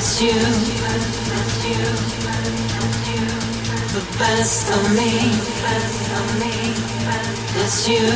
It's you. The best of me. It's you.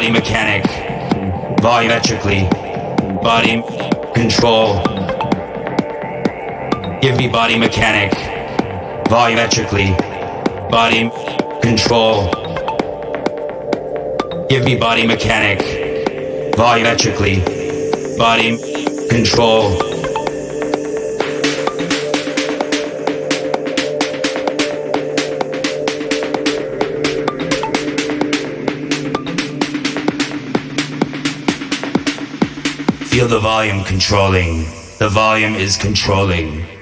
Body mechanic, volumetrically, body control. Give me body mechanic, volumetrically, body control. Give me body mechanic, volumetrically, body control. Volume controlling. The volume is controlling.